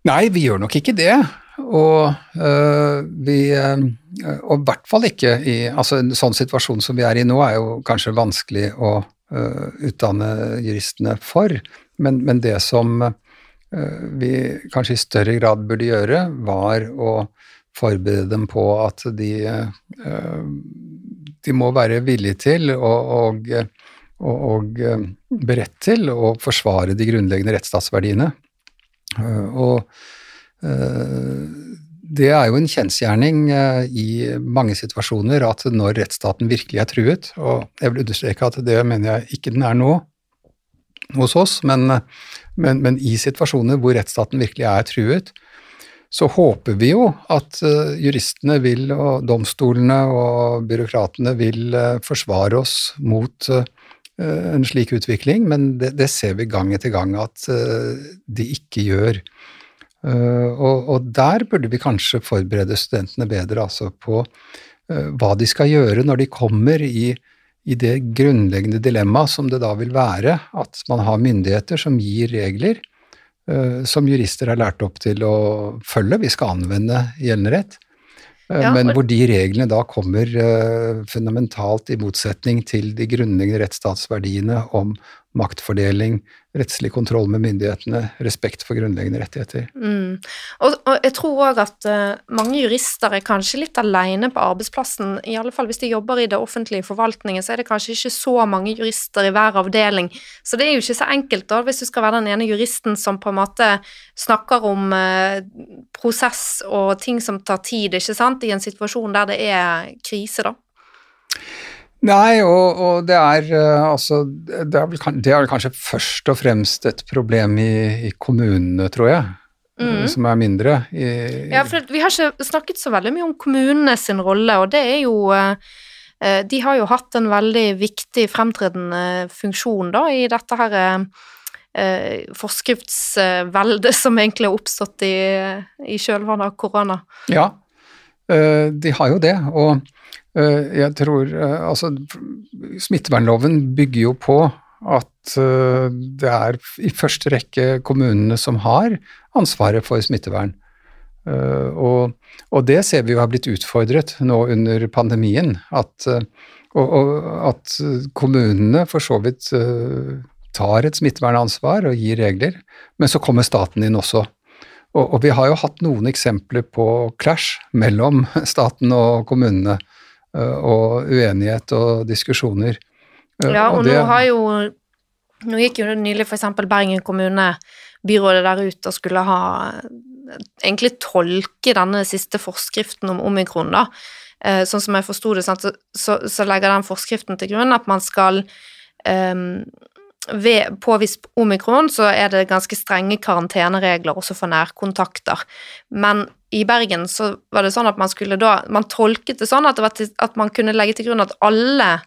Nei, vi gjør nok ikke det. Og øh, vi øh, Og i hvert fall ikke i altså En sånn situasjon som vi er i nå, er jo kanskje vanskelig å øh, utdanne juristene for, men, men det som vi kanskje i større grad burde gjøre, var å forberede dem på at de, de må være villige til og, og, og, og beredt til å forsvare de grunnleggende rettsstatsverdiene. Og Eh, det er jo en kjensgjerning eh, i mange situasjoner at når rettsstaten virkelig er truet, og jeg vil understreke at det mener jeg ikke den er nå hos oss, men, men, men i situasjoner hvor rettsstaten virkelig er truet, så håper vi jo at uh, juristene vil, og domstolene og byråkratene vil forsvare oss mot en slik utvikling, men det, det, ser vi gang etter gang at de ikke gjør. Eh, og, og, der burde vi kanskje forberede studentene bedre altså på uh, hva de skal gjøre når de kommer i, i det grunnleggende dilemmaet som det da vil være at man har myndigheter som gir regler uh, som jurister er lært opp til å følge. Vi skal anvende gjeldende rett. Ja, men hvor de reglene da kommer fundamentalt i motsetning til de grunnleggende rettsstatsverdiene om maktfordeling, rettslig kontroll med myndighetene, respekt for grunnleggende rettigheter. Mm. Og, og, jeg tror òg at uh, mange jurister er kanskje litt alene på arbeidsplassen. I alle fall hvis de jobber i det offentlige forvaltningen, så er det kanskje ikke så mange jurister i hver avdeling. Så det er jo ikke så enkelt da, hvis du skal være den ene juristen som på en måte snakker om uh, prosess og ting som tar tid, ikke sant, i en situasjon der det er krise, da. Nei, og, og, det er uh, altså det er, vel, det er, kanskje først og fremst et problem i, i kommunene, tror jeg. Mm. Som er mindre. I, ja, for vi har ikke snakket så veldig mye om kommunene sin rolle, og det er jo uh, De har jo hatt en veldig viktig fremtredende funksjon da i dette her forskriftsveldet som egentlig har oppstått i, i kjølvannet av korona. Ja, de har jo det. og Eh, jeg tror eh, Altså, smittevernloven bygger jo på at eh, det er i første rekke kommunene som har ansvaret for smittevern. Og, og det ser vi jo har blitt utfordret nå under pandemien. At, og, og at kommunene for så vidt tar et smittevernansvar og gir regler, men så kommer staten inn også. Og, og vi har jo hatt noen eksempler på clash mellom staten og kommunene Eh, og uenighet og diskusjoner. Eh, ja, og, og det, nå har jo Nå gikk jo nylig f.eks. Bergen kommune, byrådet der ute, og skulle ha egentlig tolke denne siste forskriften om omikron, da. Eh, sånn som jeg forsto det, så, så, så, legger den forskriften til grunn at man skal um, ved påvist omikron så er det ganske strenge karanteneregler også for nærkontakter. Men i Bergen så var det sånn at man skulle da Man tolket det sånn at, det til, at man kunne legge til grunn at alle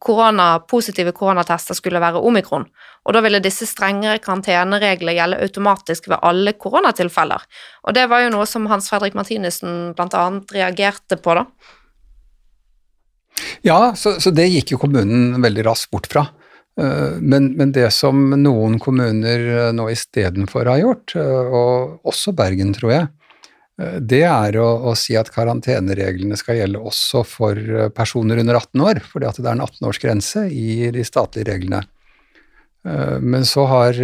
korona, positive koronatester skulle være omikron. Og da ville disse strengere karanteneregler gjelde automatisk ved alle koronatilfeller. Og det var jo noe som Hans Fredrik Martinussen annet reagerte på, da. Ja, så, så det gikk jo kommunen veldig raskt bort fra. Eh, men, men, det som noen kommuner eh, nå istedenfor har gjort, eh, og også Bergen, tror jeg, det er å, å, si at karantenereglene skal gjelde også for personer under 18 år, fordi at det er en 18-årsgrense i de statlige reglene. Men så har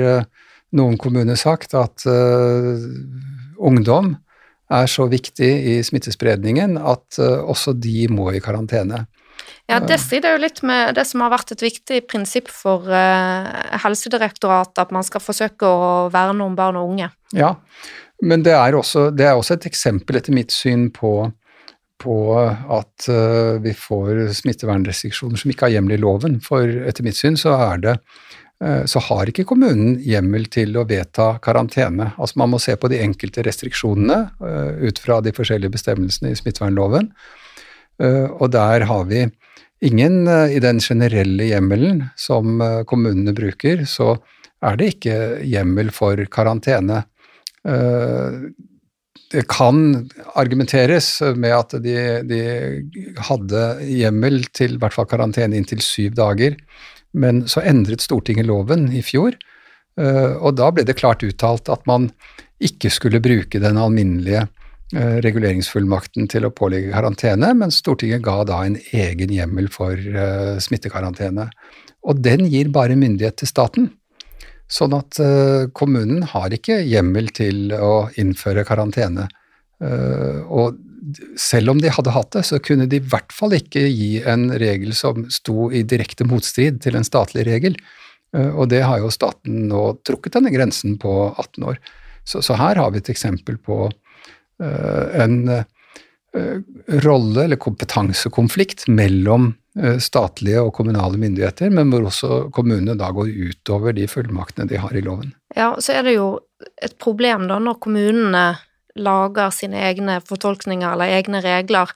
noen kommuner sagt at ungdom er så viktig i smittespredningen at også de må i karantene. Ja, det strider jo litt med det som har vært et viktig prinsipp for uh, Helsedirektoratet, at man skal forsøke å verne om barn og unge. Ja, Men det er, også, det er også et eksempel, etter mitt syn, på, på at uh, vi får smittevernrestriksjoner som ikke har hjemmel i loven. For etter mitt syn så er det uh, så har ikke kommunen hjemmel til å vedta karantene. Altså Man må se på de enkelte restriksjonene ut fra de forskjellige bestemmelsene i smittevernloven. Og der har vi ingen i den generelle hjemmelen som kommunene bruker, så er det ikke hjemmel for karantene. Eh, det kan argumenteres med at de, de hadde hjemmel til i hvert fall karantene inntil syv dager, men så endret Stortinget loven i fjor, eh, og da ble det klart uttalt at man ikke skulle bruke den alminnelige eh, reguleringsfullmakten til å pålegge karantene, men Stortinget ga da en egen hjemmel for smittekarantene. Og den gir bare myndighet til staten. Sånn at uh, kommunen har ikke hjemmel til å innføre karantene. Og selv om de hadde hatt det, så kunne de i hvert fall ikke gi en regel som sto i direkte motstrid til en statlig regel. Og det har jo staten nå trukket denne grensen på 18 år. Så, så her har vi et eksempel på en rolle- eller kompetansekonflikt mellom Eh, statlige og kommunale myndigheter, men hvor også kommunene da går utover de fullmaktene de har i loven. Ja, så er det jo et problem da når kommunene lager sine egne fortolkninger eller egne regler,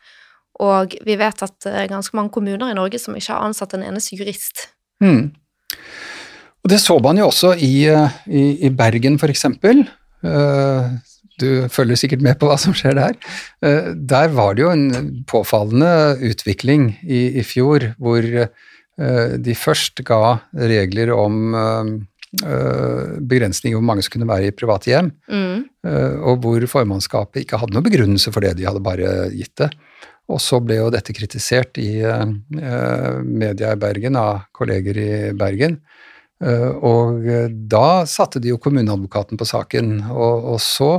og vi vet at det er ganske mange kommuner i Norge som ikke har ansatt en eneste jurist. Mm. Og det så man jo også i, eh, i, i Bergen. Uh, du følger sikkert med på hva som skjer der. Eh, der var det jo en påfallende utvikling i, i fjor, hvor eh, de først ga regler om begrensninger begrensning i hvor mange som kunne være i private hjem, mm. og hvor formannskapet ikke hadde noen begrunnelse for det, de hadde bare gitt det. Og så ble jo dette kritisert i media i Bergen av kolleger i Bergen. Og da satte de jo kommuneadvokaten på saken, og, og så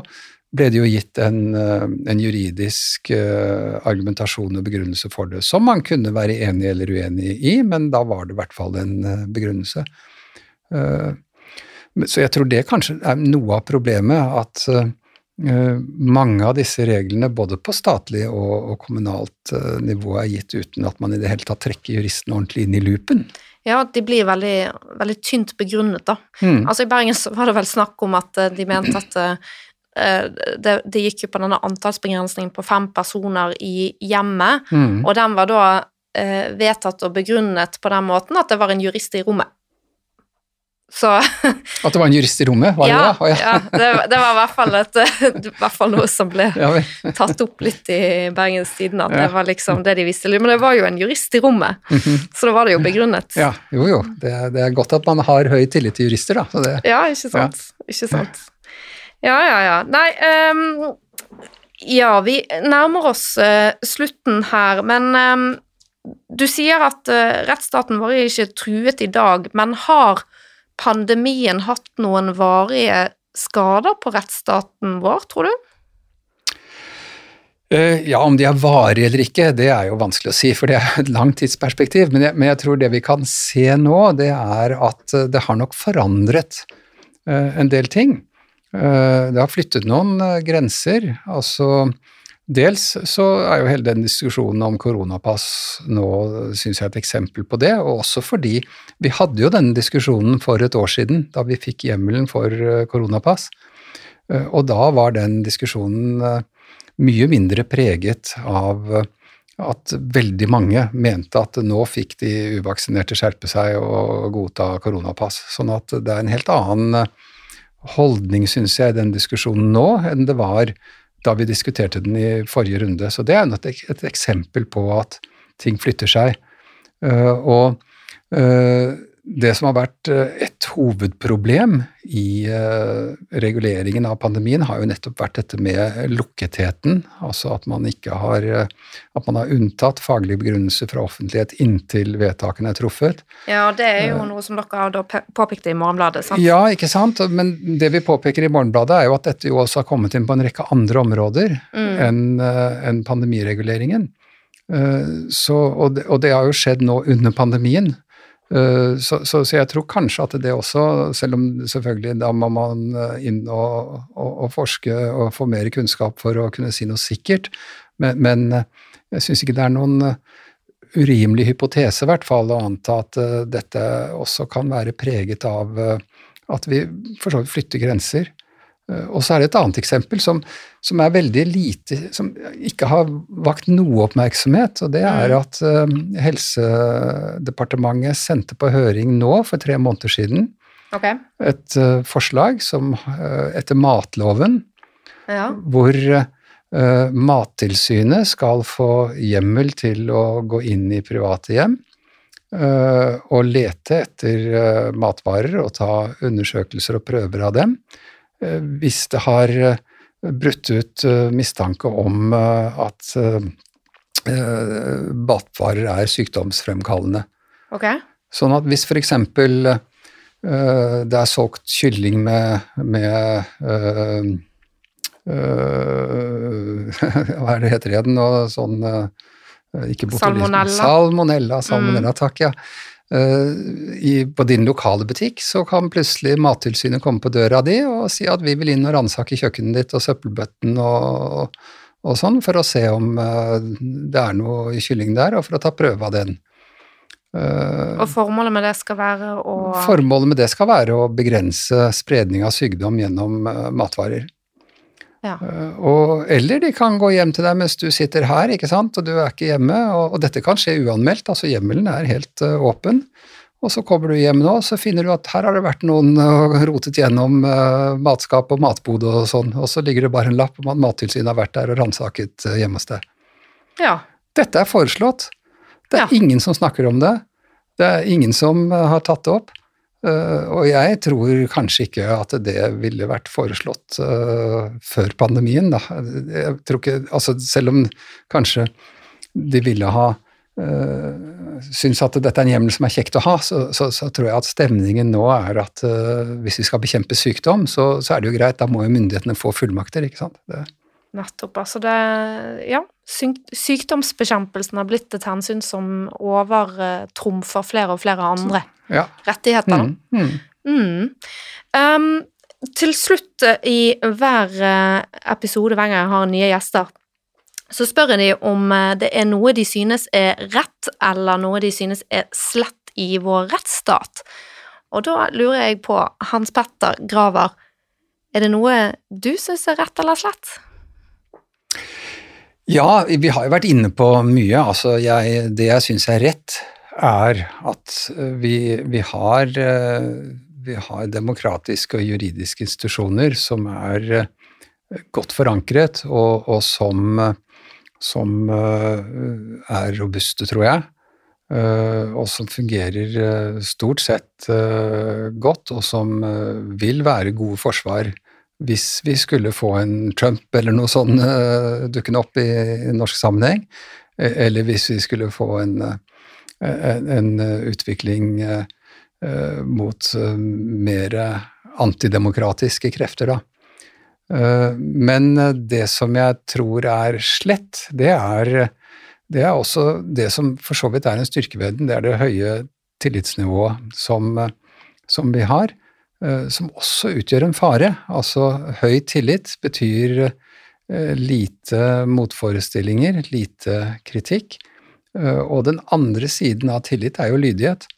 ble det jo gitt en, eh, en, juridisk argumentasjon og begrunnelse for det, som man kunne være enig eller uenig i, men da var det i hvert fall en begrunnelse. Så jeg tror det kanskje er noe av problemet, at mange av disse reglene, både på statlig og kommunalt nivå, er gitt uten at man i det hele tatt trekker juristen ordentlig inn i loopen. Ja, de blir veldig, veldig tynt begrunnet, da. Mm. Altså I Bergen så var det vel snakk om at de mente at Eh, det, det, gikk jo på denne antallsbegrensningen på fem personer i hjemmet, mm. og den var da eh, vedtatt og begrunnet på den måten at det var en jurist i rommet. Så At det var en jurist i rommet? Var ja, det da? Oh, ja. ja det, det, var i hvert, fall et, hvert fall noe som ble tatt opp litt i Bergens Tidende, at det var liksom det de visste. Men det var jo en jurist i rommet, mm -hmm. så da var det jo begrunnet. Ja, jo jo. Det, det, er godt at man har høy tillit til jurister, da. ja, ikke sant. Ikke sant. Ja, ja, ja. Nei um, Ja, vi nærmer oss uh, slutten her, men um, du sier at uh, rettsstaten vår er ikke truet i dag, men har pandemien hatt noen varige skader på rettsstaten vår, tror du? Uh, ja, om de er varige eller ikke, det er jo vanskelig å si, for det er et langt tidsperspektiv. Men jeg, men jeg, tror det vi kan se nå, det er at det har nok forandret uh, en del ting. Eh, det har flyttet noen eh, grenser. altså Dels så er jo hele den diskusjonen om koronapass nå synes jeg er et eksempel på det, og også fordi vi hadde jo denne diskusjonen for et år siden, da vi fikk hjemmelen for eh, koronapass. Og da var den diskusjonen mye mindre preget av at veldig mange mente at nå fikk de uvaksinerte skjerpe seg og godta koronapass. Sånn at det er en helt annen holdning, syns jeg, i den diskusjonen nå enn det var da vi diskuterte den i forrige runde. Så det er et, et eksempel på at ting flytter seg. Uh, og uh, det som har vært eh, et hovedproblem i uh, reguleringen av pandemien, har jo nettopp vært dette med lukketheten. Altså at man ikke har At man har unntatt faglig begrunnelse fra offentlighet inntil vedtakene er truffet. Ja, det er jo noe som dere har påpekt i Morgenbladet, sant? Ja, ikke sant. Men det vi påpeker i Morgenbladet, er jo at dette jo også har kommet inn på en rekke andre områder mm. enn en pandemireguleringen. Så, og, det, og det har jo skjedd nå under pandemien. Eh, så, så, så, jeg tror kanskje at det også, selv om selvfølgelig da må man eh, inn og, og, og forske og få mer kunnskap for å kunne si noe sikkert, men, men eh, jeg syns ikke det er noen urimelig hypotese, i hvert fall, å anta at dette også kan være preget av at vi for så vidt flytter grenser. Eh, og så er det et annet eksempel som, som, er veldig lite Som ikke har vakt noe oppmerksomhet, og det er mm. at uh, Helsedepartementet sendte på høring nå, for tre måneder siden, okay. et uh, forslag som, etter matloven, ja. hvor Mattilsynet skal få hjemmel til å gå inn i private hjem og lete etter matvarer og ta undersøkelser og prøver av dem. Eh, hvis det har eh, brutt ut eh, mistanke om at batvarer er sykdomsfremkallende. Okay. Sånn at hvis f.eks. det er solgt kylling med, med øh, Hva er det heter igjen? Sånn ikke Salmonella. Salmonella, salmonella, mm. takk, ja. Eh, i, på din lokale butikk, så kan plutselig Mattilsynet komme på døra di og si at vi vil inn og ransake kjøkkenet ditt og søppelbøtten og, og, sånn, for å se om uh, det er noe i kyllingen der, og for å ta prøve av den. Uh, og formålet med det skal være å Formålet med det skal være å begrense spredning av sykdom gjennom matvarer. Ja. Uh, og, eller de kan gå hjem til deg mens du sitter her, ikke sant, og du er ikke hjemme. Og, og dette kan skje uanmeldt, altså hjemmelen er helt uh, åpen. Og så kommer du hjem nå, så finner du at her har det vært noen uh, rotet gjennom matskap og matbod og sånn, og så ligger det bare en lapp om at Mattilsynet har vært der og ransaket hjemme hos deg. Ja. Dette er foreslått. Det er ja. ingen som snakker om det. Det er ingen som har tatt det opp. Uh, og jeg tror kanskje ikke at det ville vært foreslått uh, før pandemien. Da. Jeg tror ikke, altså Selv om kanskje de ville ha uh, syns at dette er en hjemmel som er kjekt å ha, så, så, så tror jeg at stemningen nå er at hvis vi skal bekjempe sykdom, så, så, er det jo greit, da må jo myndighetene få fullmakter. ikke sant? Det. Nettopp. Altså det Ja, sykdomsbekjempelsen har blitt et hensyn som overtrumfer flere og flere andre ja. rettigheter. Mm, mm. Mm. Um, til slutt eh, i hver eh, episode, hver gang jeg har nye gjester, så spør jeg de om eh, det er noe de synes er rett, eller noe de synes er slett i vår rettsstat. Og da lurer jeg på, Hans Petter Graver, er det noe du synes er rett eller slett? Ja, vi har jo vært inne på mye. Altså, jeg, det jeg syns er rett, er at eh, vi, vi, har, eh, vi, har, demokratiske og juridiske institusjoner som er eh, godt forankret, og, og som, som, er robuste, tror jeg. Og som fungerer stort sett godt, og som vil være gode forsvar hvis vi skulle få en Trump eller noe sånt uh, dukkende opp i, i, norsk sammenheng, e, eller hvis vi skulle få en, en, en utvikling uh, mot mer antidemokratiske krefter, da. Men det som jeg tror er slett, det er, det er også det som for så vidt er en styrke det er det høye tillitsnivået som, som vi har. Eh, som også utgjør en fare. Altså høy tillit betyr eh, lite motforestillinger, lite kritikk. Eh, og den andre siden av tillit er jo lydighet.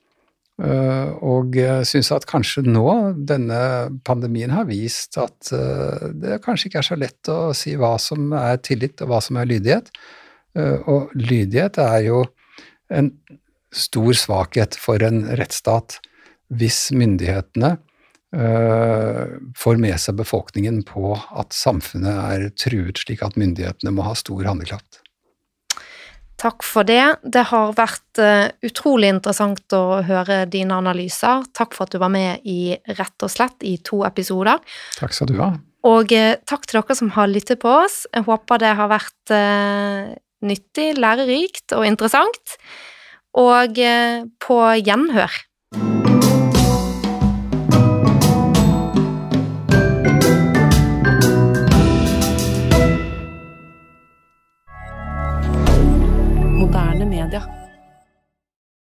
Og jeg syns at kanskje nå, denne pandemien har vist at det kanskje ikke er så lett å si hva som er tillit og hva som er lydighet. Og lydighet er jo en stor svakhet for en rettsstat hvis myndighetene får med seg befolkningen på at samfunnet er truet, slik at myndighetene må ha stor handlekraft. Takk for det. Det har vært uh, utrolig interessant å høre dine analyser. Takk for at du var med i Rett og slett i to episoder. Takk skal du ha. Og uh, takk til dere som har lyttet på oss. Jeg håper det har vært nyttig, lærerikt og interessant. Og på gjenhør. Rüdiger.